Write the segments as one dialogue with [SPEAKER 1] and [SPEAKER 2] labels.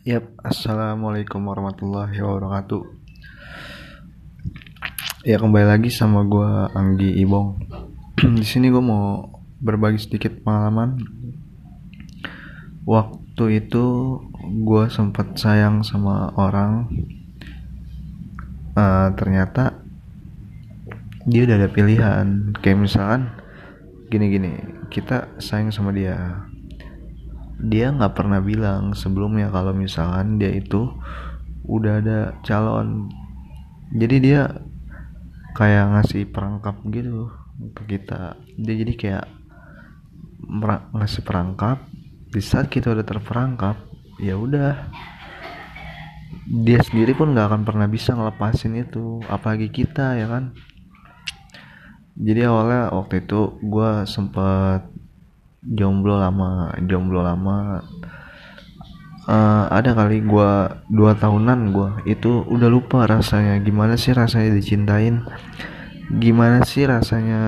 [SPEAKER 1] Yap, assalamualaikum warahmatullahi wabarakatuh. Ya kembali lagi sama gue Anggi Ibong. Di sini gue mau berbagi sedikit pengalaman. Waktu itu gue sempat sayang sama orang. Uh, ternyata dia udah ada pilihan. Kayak misalkan gini-gini, kita sayang sama dia dia nggak pernah bilang sebelumnya kalau misalkan dia itu udah ada calon. Jadi dia kayak ngasih perangkap gitu ke kita. Dia jadi kayak ngasih perangkap. Di saat kita udah terperangkap ya udah. Dia sendiri pun nggak akan pernah bisa ngelepasin itu apalagi kita ya kan? Jadi awalnya waktu itu gue sempet jomblo lama jomblo lama uh, ada kali gue dua tahunan gue itu udah lupa rasanya. Gimana sih rasanya dicintain? Gimana sih rasanya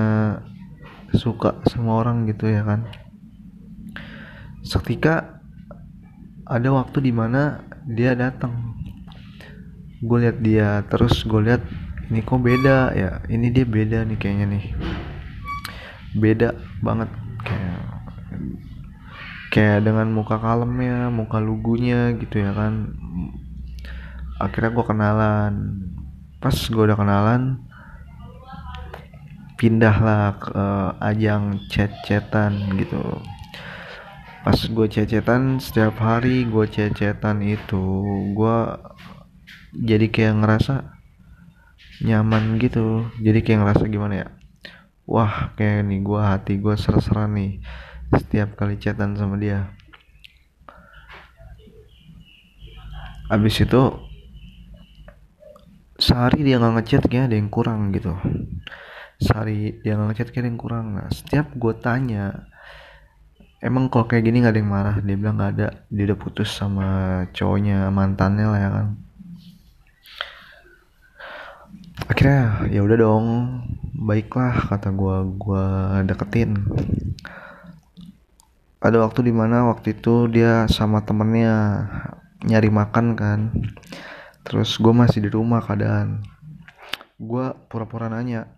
[SPEAKER 1] suka sama orang gitu ya kan? Seketika ada waktu di mana dia datang. Gue lihat dia terus gue lihat ini kok beda ya? Ini dia beda nih kayaknya nih. Beda banget kayak kayak dengan muka kalemnya muka lugunya gitu ya kan. Akhirnya gue kenalan. Pas gue udah kenalan pindahlah ke uh, ajang chat-chatan gitu. Pas gue chat-chatan setiap hari gue chat-chatan itu gue jadi kayak ngerasa nyaman gitu. Jadi kayak ngerasa gimana ya? Wah kayak nih gue hati gue ser-seran nih setiap kali chatan sama dia. Abis itu sehari dia nggak ngechat kayak ada yang kurang gitu. Sehari dia nggak ngechat kayak ada yang kurang. Nah setiap gue tanya emang kalau kayak gini nggak ada yang marah? Dia bilang nggak ada. Dia udah putus sama cowoknya mantannya lah ya kan. Akhirnya ya udah dong baiklah kata gue gue deketin ada waktu di mana waktu itu dia sama temennya nyari makan kan. Terus gue masih di rumah keadaan. Gue pura-pura nanya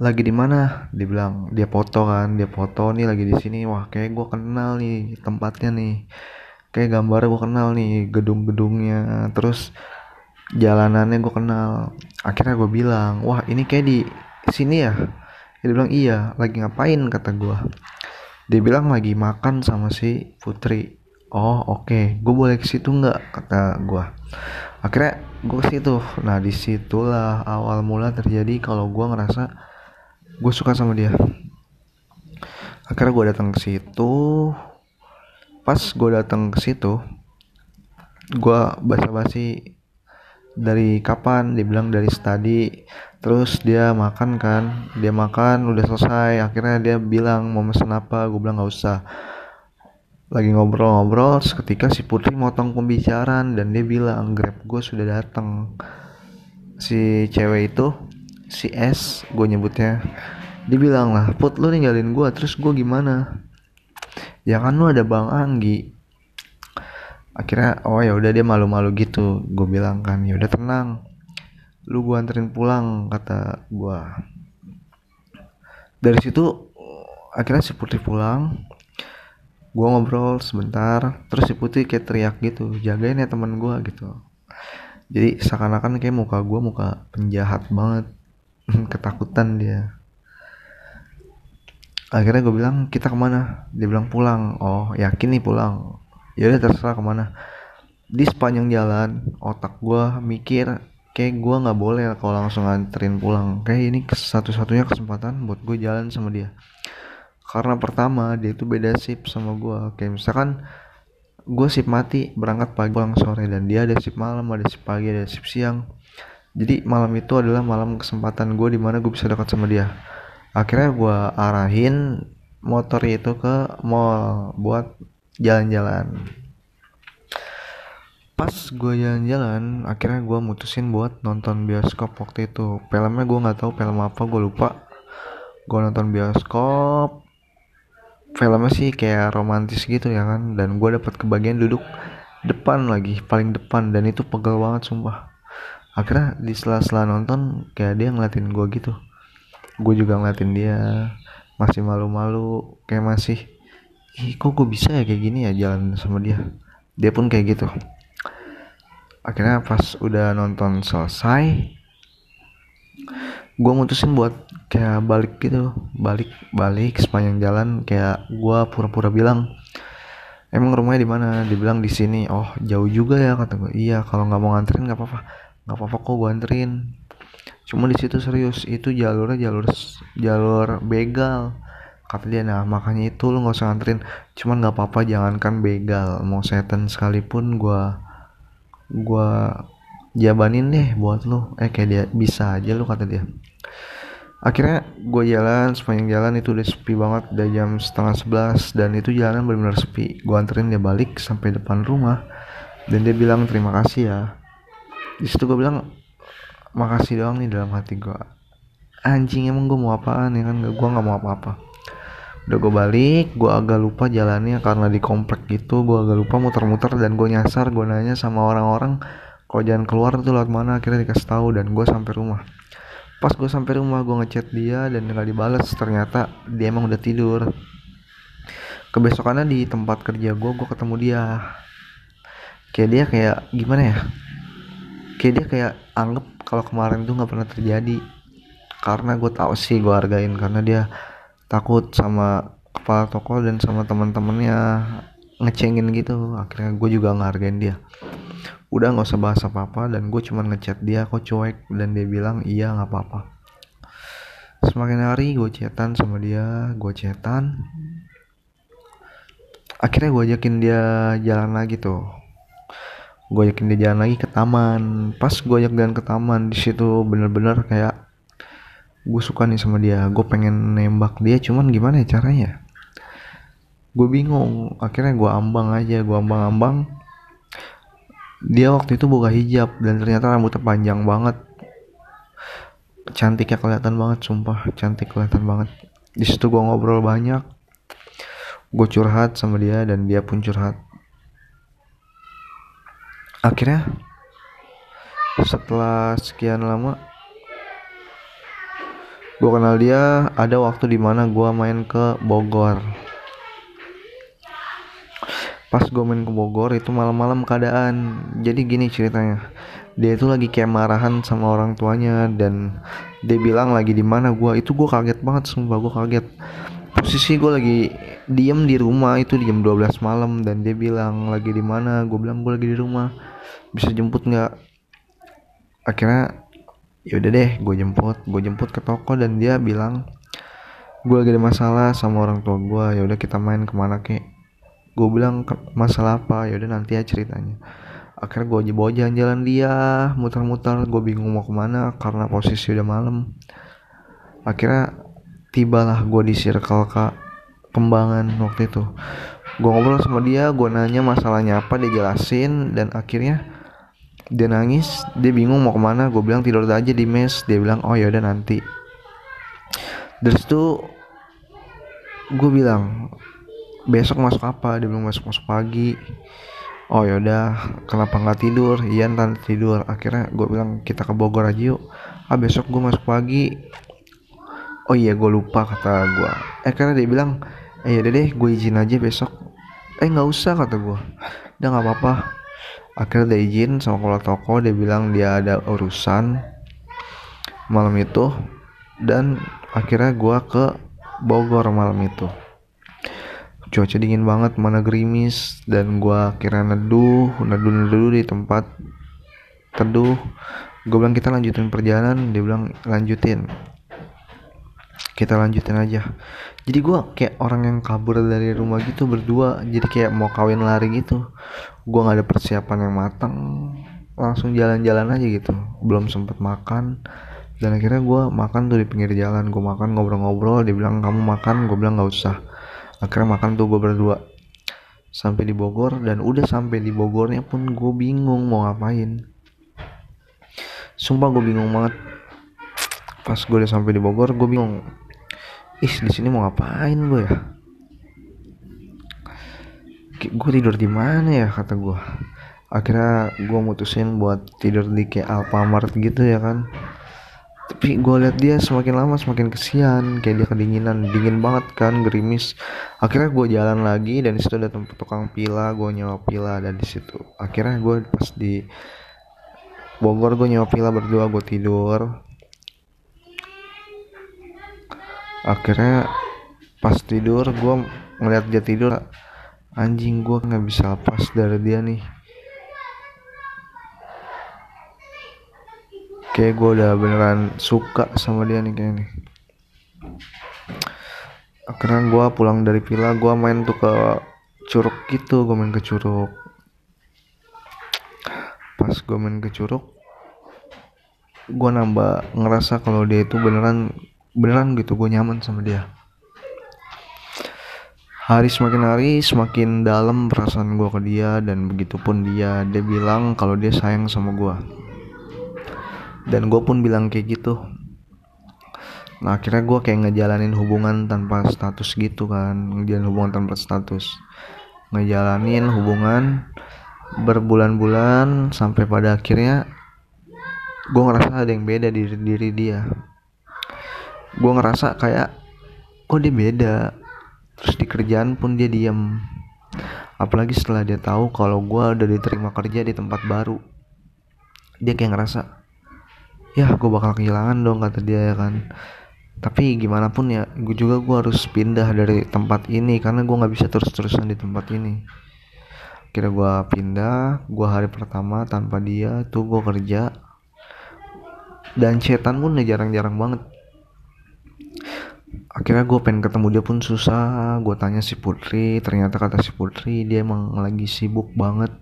[SPEAKER 1] lagi di mana? Dia bilang dia foto kan dia foto nih lagi di sini. Wah kayak gue kenal nih tempatnya nih. Kayak gambarnya gue kenal nih gedung-gedungnya. Terus jalanannya gue kenal. Akhirnya gue bilang wah ini kayak di sini ya? Dia bilang iya lagi ngapain? kata gue dia bilang lagi makan sama si Putri. Oh oke. Okay. gue boleh ke situ nggak? Kata gue akhirnya gue ke situ. Nah di situlah awal mula terjadi kalau gue ngerasa gue suka sama dia. Akhirnya gue datang ke situ. Pas gue datang ke situ gue basa-basi dari kapan? Dibilang dari study terus dia makan kan? Dia makan udah selesai. Akhirnya dia bilang mau mesen apa? Gue bilang nggak usah. Lagi ngobrol-ngobrol seketika si Putri motong pembicaraan dan dia bilang grab gue sudah datang si cewek itu si S gue nyebutnya dia bilang lah Put lu ninggalin gue terus gue gimana? Ya kan lu ada Bang Anggi. Akhirnya oh ya udah dia malu-malu gitu. Gue bilang kan ya udah tenang lu gue anterin pulang kata gue dari situ akhirnya si putri pulang. Gue ngobrol sebentar terus si putri kayak teriak gitu jagain ya teman gue gitu. Jadi seakan-akan kayak muka gue muka penjahat banget. Ketakutan dia. Akhirnya gue bilang kita ke mana? Dia bilang pulang. Oh yakin nih pulang. Ya udah terserah ke mana. Di sepanjang jalan otak gue mikir kayak gue nggak boleh kalau langsung nganterin pulang. Kayak ini satu-satunya kesempatan buat gue jalan sama dia. Karena pertama dia itu beda sip sama gue kayak misalkan gue sip mati berangkat pagi pulang sore dan dia ada sip malam ada sip pagi ada sip siang. Jadi malam itu adalah malam kesempatan gue di mana gue bisa dekat sama dia. Akhirnya gue arahin motor itu ke mall buat jalan-jalan pas gue jalan-jalan akhirnya gue mutusin buat nonton bioskop waktu itu. Filmnya gue nggak tahu film apa gue lupa. Gue nonton bioskop. Filmnya sih kayak romantis gitu ya kan dan gue dapat kebagian duduk depan lagi paling depan dan itu pegel banget sumpah. Akhirnya di sela-sela nonton kayak dia ngeliatin gue gitu. Gue juga ngeliatin dia masih malu-malu kayak masih Ih, kok gue bisa ya kayak gini ya jalan sama dia? Dia pun kayak gitu akhirnya pas udah nonton selesai gue mutusin buat kayak balik gitu balik balik sepanjang jalan kayak gue pura-pura bilang emang rumahnya di mana? Dibilang di sini. Oh jauh juga ya kata gue iya kalau nggak mau nganterin nggak apa-apa nggak apa-apa kok gue anterin. Cuma di situ serius itu jalurnya jalur jalur begal. Kata dia nah makanya itu lu nggak usah nganterin. Cuman nggak apa-apa jangankan begal. Mau setan sekalipun gue gue jabanin deh buat lu. Eh kayak dia bisa aja lu kata dia. Akhirnya gue jalan sepanjang jalan itu udah sepi banget udah jam setengah sebelas dan itu jalanan benar-benar sepi. Gue anterin dia balik sampai depan rumah dan dia bilang terima kasih ya. Di situ gue bilang makasih doang nih dalam hati gue anjing emang gue mau apaan ya kan? Gue nggak mau apa-apa udah gue balik gue agak lupa jalannya karena di komplek gitu. Gue agak lupa muter-muter dan gue nyasar gue nanya sama orang-orang kalau jalan keluar tuh lewat mana? Akhirnya dikasih tahu dan gue sampai rumah. Pas gue sampai rumah gue ngechat dia dan nggak dibales. Ternyata dia emang udah tidur. Kebesokannya di tempat kerja gue gue ketemu dia. Kayak dia kayak gimana ya? Kayak dia kayak anggap kalau kemarin tuh nggak pernah terjadi. Karena gue tahu sih gue hargain karena dia takut sama kepala toko dan sama teman-temannya ngecengin gitu. Akhirnya gue juga ngehargain dia. Udah nggak usah bahas apa apa dan gue cuman ngechat dia kok cuek? Dan dia bilang iya nggak apa-apa. Semakin hari gue chatan sama dia gue chatan. Akhirnya gue ajakin dia jalan lagi tuh. Gue ajakin dia jalan lagi ke taman. Pas gue ajak jalan ke taman di situ bener-bener kayak gue suka nih sama dia. Gue pengen nembak dia cuman gimana ya caranya? Gue bingung. Akhirnya gue ambang aja gue ambang-ambang. Dia waktu itu buka hijab dan ternyata rambutnya panjang banget. Cantiknya kelihatan banget sumpah. Cantik kelihatan banget. Di situ gue ngobrol banyak. Gue curhat sama dia dan dia pun curhat. Akhirnya setelah sekian lama gue kenal dia ada waktu di mana gue main ke Bogor. Pas gue main ke Bogor itu malam-malam keadaan. Jadi gini ceritanya dia itu lagi kayak marahan sama orang tuanya dan dia bilang lagi di mana gue itu gue kaget banget sumpah gue kaget. Posisi gue lagi diem di rumah itu di jam 12 malam dan dia bilang lagi di mana? Gue bilang gue lagi di rumah. Bisa jemput nggak? Akhirnya yaudah deh gue jemput. Gue jemput ke toko dan dia bilang gue lagi ada masalah sama orang tua gue ya udah kita main ke mana kek gue bilang masalah apa? Ya udah nanti ya ceritanya. Akhirnya gue aja bawa jalan-jalan dia. Muter-muter gue bingung mau ke mana karena posisi udah malam. Akhirnya tibalah gue di circle kak kembangan waktu itu. Gue ngobrol sama dia gue nanya masalahnya apa dia jelasin. Dan akhirnya dia nangis dia bingung mau ke mana. Gue bilang tidur aja di mes. Dia bilang oh ya udah nanti. Dari situ gue bilang besok masuk apa? Dia bilang masuk masuk pagi. Oh yaudah kenapa nggak tidur? Iya ntar tidur. Akhirnya gue bilang kita ke Bogor aja yuk. Ah besok gue masuk pagi. Oh iya gue lupa kata gue eh karena dia bilang eh yaudah deh gue izin aja besok. Eh nggak usah kata gue udah nggak apa-apa akhirnya dia izin sama kepala toko dia bilang dia ada urusan malam itu. Dan akhirnya gue ke Bogor malam itu. Cuaca dingin banget mana gerimis. Dan gua kira neduh neduh neduh di tempat teduh. Gue bilang kita lanjutin perjalanan. Dia bilang lanjutin. Kita lanjutin aja. Jadi gua kayak orang yang kabur dari rumah gitu berdua. Jadi kayak mau kawin lari gitu gua nggak ada persiapan yang matang. Langsung jalan-jalan aja gitu. Belum sempet makan. Dan akhirnya gue makan tuh di pinggir jalan. Gue makan ngobrol-ngobrol. Dia bilang kamu makan? Gue bilang nggak usah. Akhirnya makan tuh gue berdua. Sampai di Bogor. Dan udah sampai di Bogornya pun gue bingung mau ngapain. Sumpah gue bingung banget. Pas gue udah sampai di Bogor gue bingung ih di sini mau ngapain gue ya gue tidur di mana ya kata gue akhirnya gue mutusin buat tidur di kayak Alfamart gitu ya kan. Tapi gue liat dia semakin lama semakin kesian kayak dia kedinginan dingin banget kan gerimis. Akhirnya gue jalan lagi dan di situ ada tempat tukang pila gue nyawa pila dan di situ akhirnya gue pas di Bogor gue nyawa pila berdua gue tidur. Akhirnya pas tidur gue ngeliat dia tidur anjing gue nggak bisa lepas dari dia nih. Kayak gue udah beneran suka sama dia nih kayak nih akhirnya gue pulang dari villa gue main tuh ke curug gitu gue main ke curug. Pas gue main ke curug gue nambah ngerasa kalau dia itu beneran beneran gitu gue nyaman sama dia hari semakin hari semakin dalam perasaan gue ke dia dan begitupun dia. Dia bilang kalau dia sayang sama gue dan gue pun bilang kayak gitu. Nah akhirnya gue kayak ngejalanin hubungan tanpa status gitu kan. Ngejalanin hubungan tanpa status. Ngejalanin hubungan berbulan-bulan sampai pada akhirnya gue ngerasa ada yang beda di diri dia. Gue ngerasa kayak kok dia beda terus di kerjaan pun dia diem. Apalagi setelah dia tahu kalau gue udah diterima kerja di tempat baru. Dia kayak ngerasa ya gue bakal kehilangan dong kata dia ya kan. Tapi gimana pun ya gue juga gue harus pindah dari tempat ini karena gue nggak bisa terus-terusan di tempat ini. Kira gue pindah gue hari pertama tanpa dia tuh gue kerja. Dan setan pun udah jarang-jarang banget akhirnya gue pengen ketemu dia pun susah. Gue tanya si Putri ternyata kata si Putri dia emang lagi sibuk banget.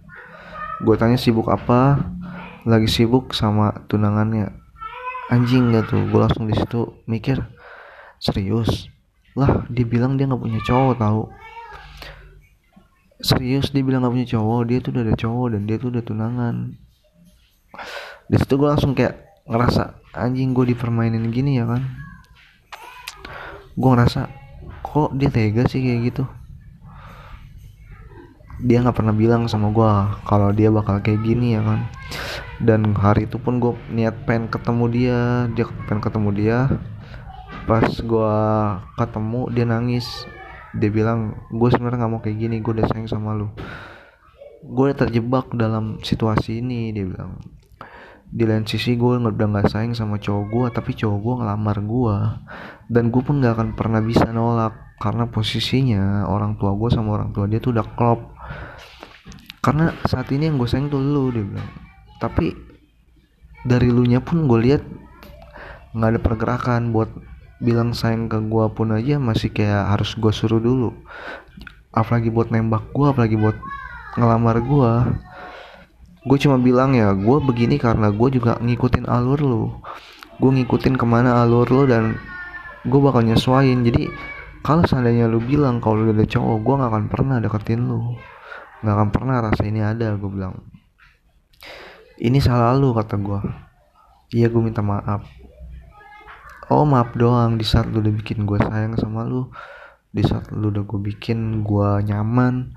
[SPEAKER 1] Gue tanya sibuk apa? Lagi sibuk sama tunangannya. Anjing gak tuh gue langsung di situ mikir serius? Lah dia bilang dia nggak punya cowok tahu. Serius? Dia bilang nggak punya cowok? Dia tuh udah ada cowok dan dia tuh udah tunangan. Di situ gue langsung kayak ngerasa anjing gue dipermainin gini ya kan gue ngerasa kok dia tega sih kayak gitu? Dia nggak pernah bilang sama gue kalau dia bakal kayak gini ya kan? Dan hari itu pun gue niat pengen ketemu dia dia pengen ketemu dia. Pas gue ketemu dia nangis. Dia bilang gue sebenarnya nggak mau kayak gini gue udah sayang sama lu. Gue udah terjebak dalam situasi ini dia bilang di lain sisi gue udah nggak sayang sama cowok gue tapi cowok gue ngelamar gue dan gue pun gak akan pernah bisa nolak karena posisinya orang tua gue sama orang tua dia tuh udah klop. Karena saat ini yang gue sayang tuh lu dia bilang. Tapi dari lu nya pun gue lihat nggak ada pergerakan buat bilang sayang ke gue pun aja masih kayak harus gue suruh dulu. Apalagi buat nembak gue apalagi buat ngelamar gue gue cuma bilang ya gue begini karena gue juga ngikutin alur lu. Gue ngikutin ke mana alur lu dan gue bakal nyesuain jadi kalau seandainya lu bilang kalau lu ada cowok gue gak akan pernah deketin lu. Gak akan pernah rasa ini ada gue bilang. Ini salah lu kata gue iya gue minta maaf. Oh maaf doang di saat lu udah bikin gue sayang sama lu. Di saat lu udah gue bikin gue nyaman.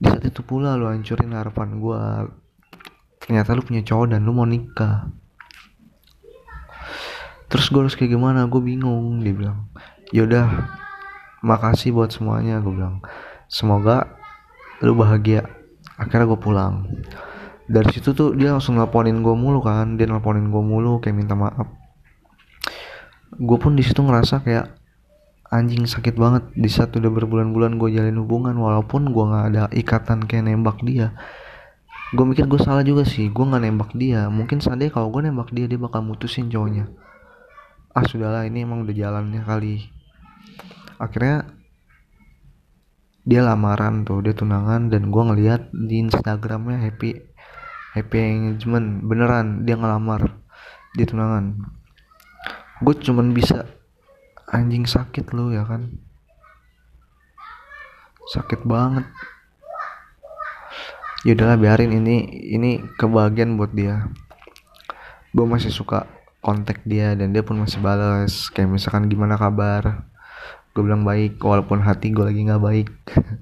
[SPEAKER 1] Di saat itu pula lu hancurin harapan gue ternyata lu punya cowok dan lu mau nikah. Terus gue harus kayak gimana? Gue bingung dia bilang. Yaudah makasih buat semuanya gue bilang. Semoga lu bahagia. Akhirnya gue pulang. Dari situ tuh dia langsung nelponin gue mulu kan. Dia nelponin gue mulu kayak minta maaf. Gue pun di situ ngerasa kayak anjing sakit banget. Di saat udah berbulan-bulan gue jalin hubungan walaupun gue nggak ada ikatan kayak nembak dia gue mikir gue salah juga sih. Gue nggak nembak dia. Mungkin seandainya kalau gue nembak dia dia bakal mutusin cowoknya. Ah sudahlah ini emang udah jalannya kali. Akhirnya dia lamaran tuh dia tunangan dan gue ngeliat di instagramnya happy happy engagement. Beneran dia ngelamar. Di tunangan. Gue cuman bisa anjing sakit lu ya kan? Sakit banget ya udahlah biarin. Ini ini kebahagiaan buat dia. Gue masih suka kontak dia dan dia pun masih balas kayak misalkan gimana kabar? Gue bilang baik. Walaupun hati gue lagi nggak baik.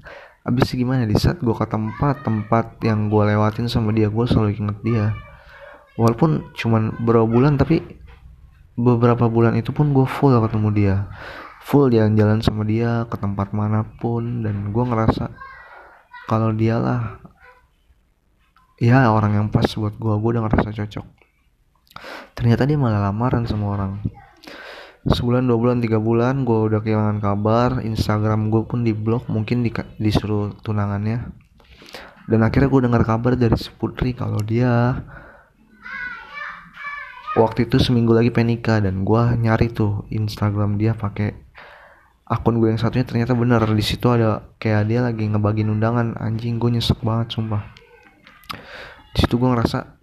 [SPEAKER 1] Abis gimana di saat gue ke tempat tempat yang gue lewatin sama dia gue selalu inget dia. Walaupun cuman beberapa bulan tapi beberapa bulan itu pun gue full ketemu dia. Full jalan-jalan sama dia ke tempat mana pun. Dan gue ngerasa kalau dialah ya orang yang pas buat gue gue udah ngerasa cocok. Ternyata dia malah lamaran sama orang. Sebulan dua bulan tiga bulan gue udah kehilangan kabar Instagram gue pun diblok mungkin di, disuruh tunangannya. Dan akhirnya gue dengar kabar dari si Putri kalau dia waktu itu seminggu lagi penika dan gue nyari tuh Instagram dia pakai akun gue yang satunya ternyata bener. Di situ ada kayak dia lagi ngebagiin undangan. Anjing gue nyesek banget sumpah di situ gue ngerasa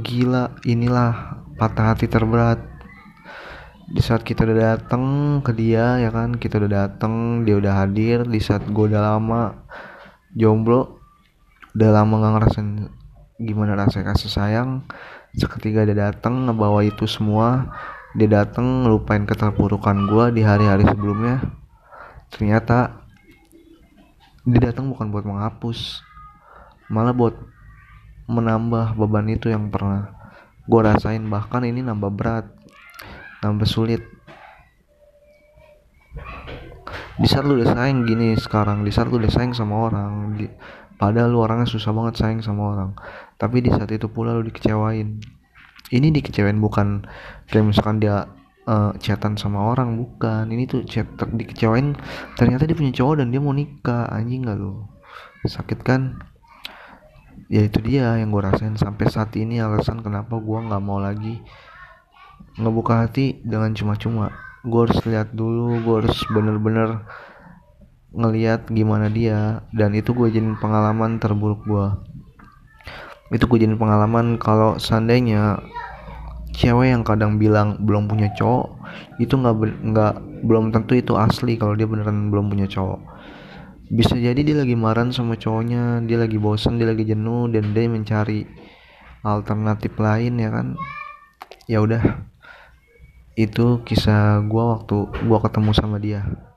[SPEAKER 1] gila inilah patah hati terberat. Di saat kita udah dateng ke dia ya kan kita udah dateng dia udah hadir di saat gue udah lama jomblo udah lama gak ngerasain gimana rasanya kasih sayang seketika dia dateng ngebawa itu semua dia dateng ngelupain keterpurukan gue di hari-hari sebelumnya ternyata dia datang bukan buat menghapus malah buat menambah beban itu yang pernah gue rasain. Bahkan ini nambah berat tambah sulit. Di saat lu udah sayang gini sekarang di saat lu udah sayang sama orang di, padahal lu orangnya susah banget sayang sama orang. Tapi di saat itu pula lu dikecewain. Ini dikecewain bukan kayak misalkan dia uh, chatan sama orang bukan. Ini tuh chat dikecewain ternyata dia punya cowok dan dia mau nikah. Anjing gak lu? Sakit kan ya itu dia yang gue rasain sampai saat ini alasan kenapa gue nggak mau lagi ngebuka hati dengan cuma-cuma. Gue harus lihat dulu gue harus bener-bener ngeliat gimana dia dan itu gue jadi pengalaman terburuk gue itu gue jadi pengalaman kalau seandainya cewek yang kadang bilang belum punya cowok itu nggak nggak belum tentu itu asli kalau dia beneran belum punya cowok bisa jadi dia lagi marah sama cowoknya dia lagi bosan dia lagi jenuh dan dia mencari alternatif lain ya kan? Ya udah. Itu kisah gue waktu gue ketemu sama dia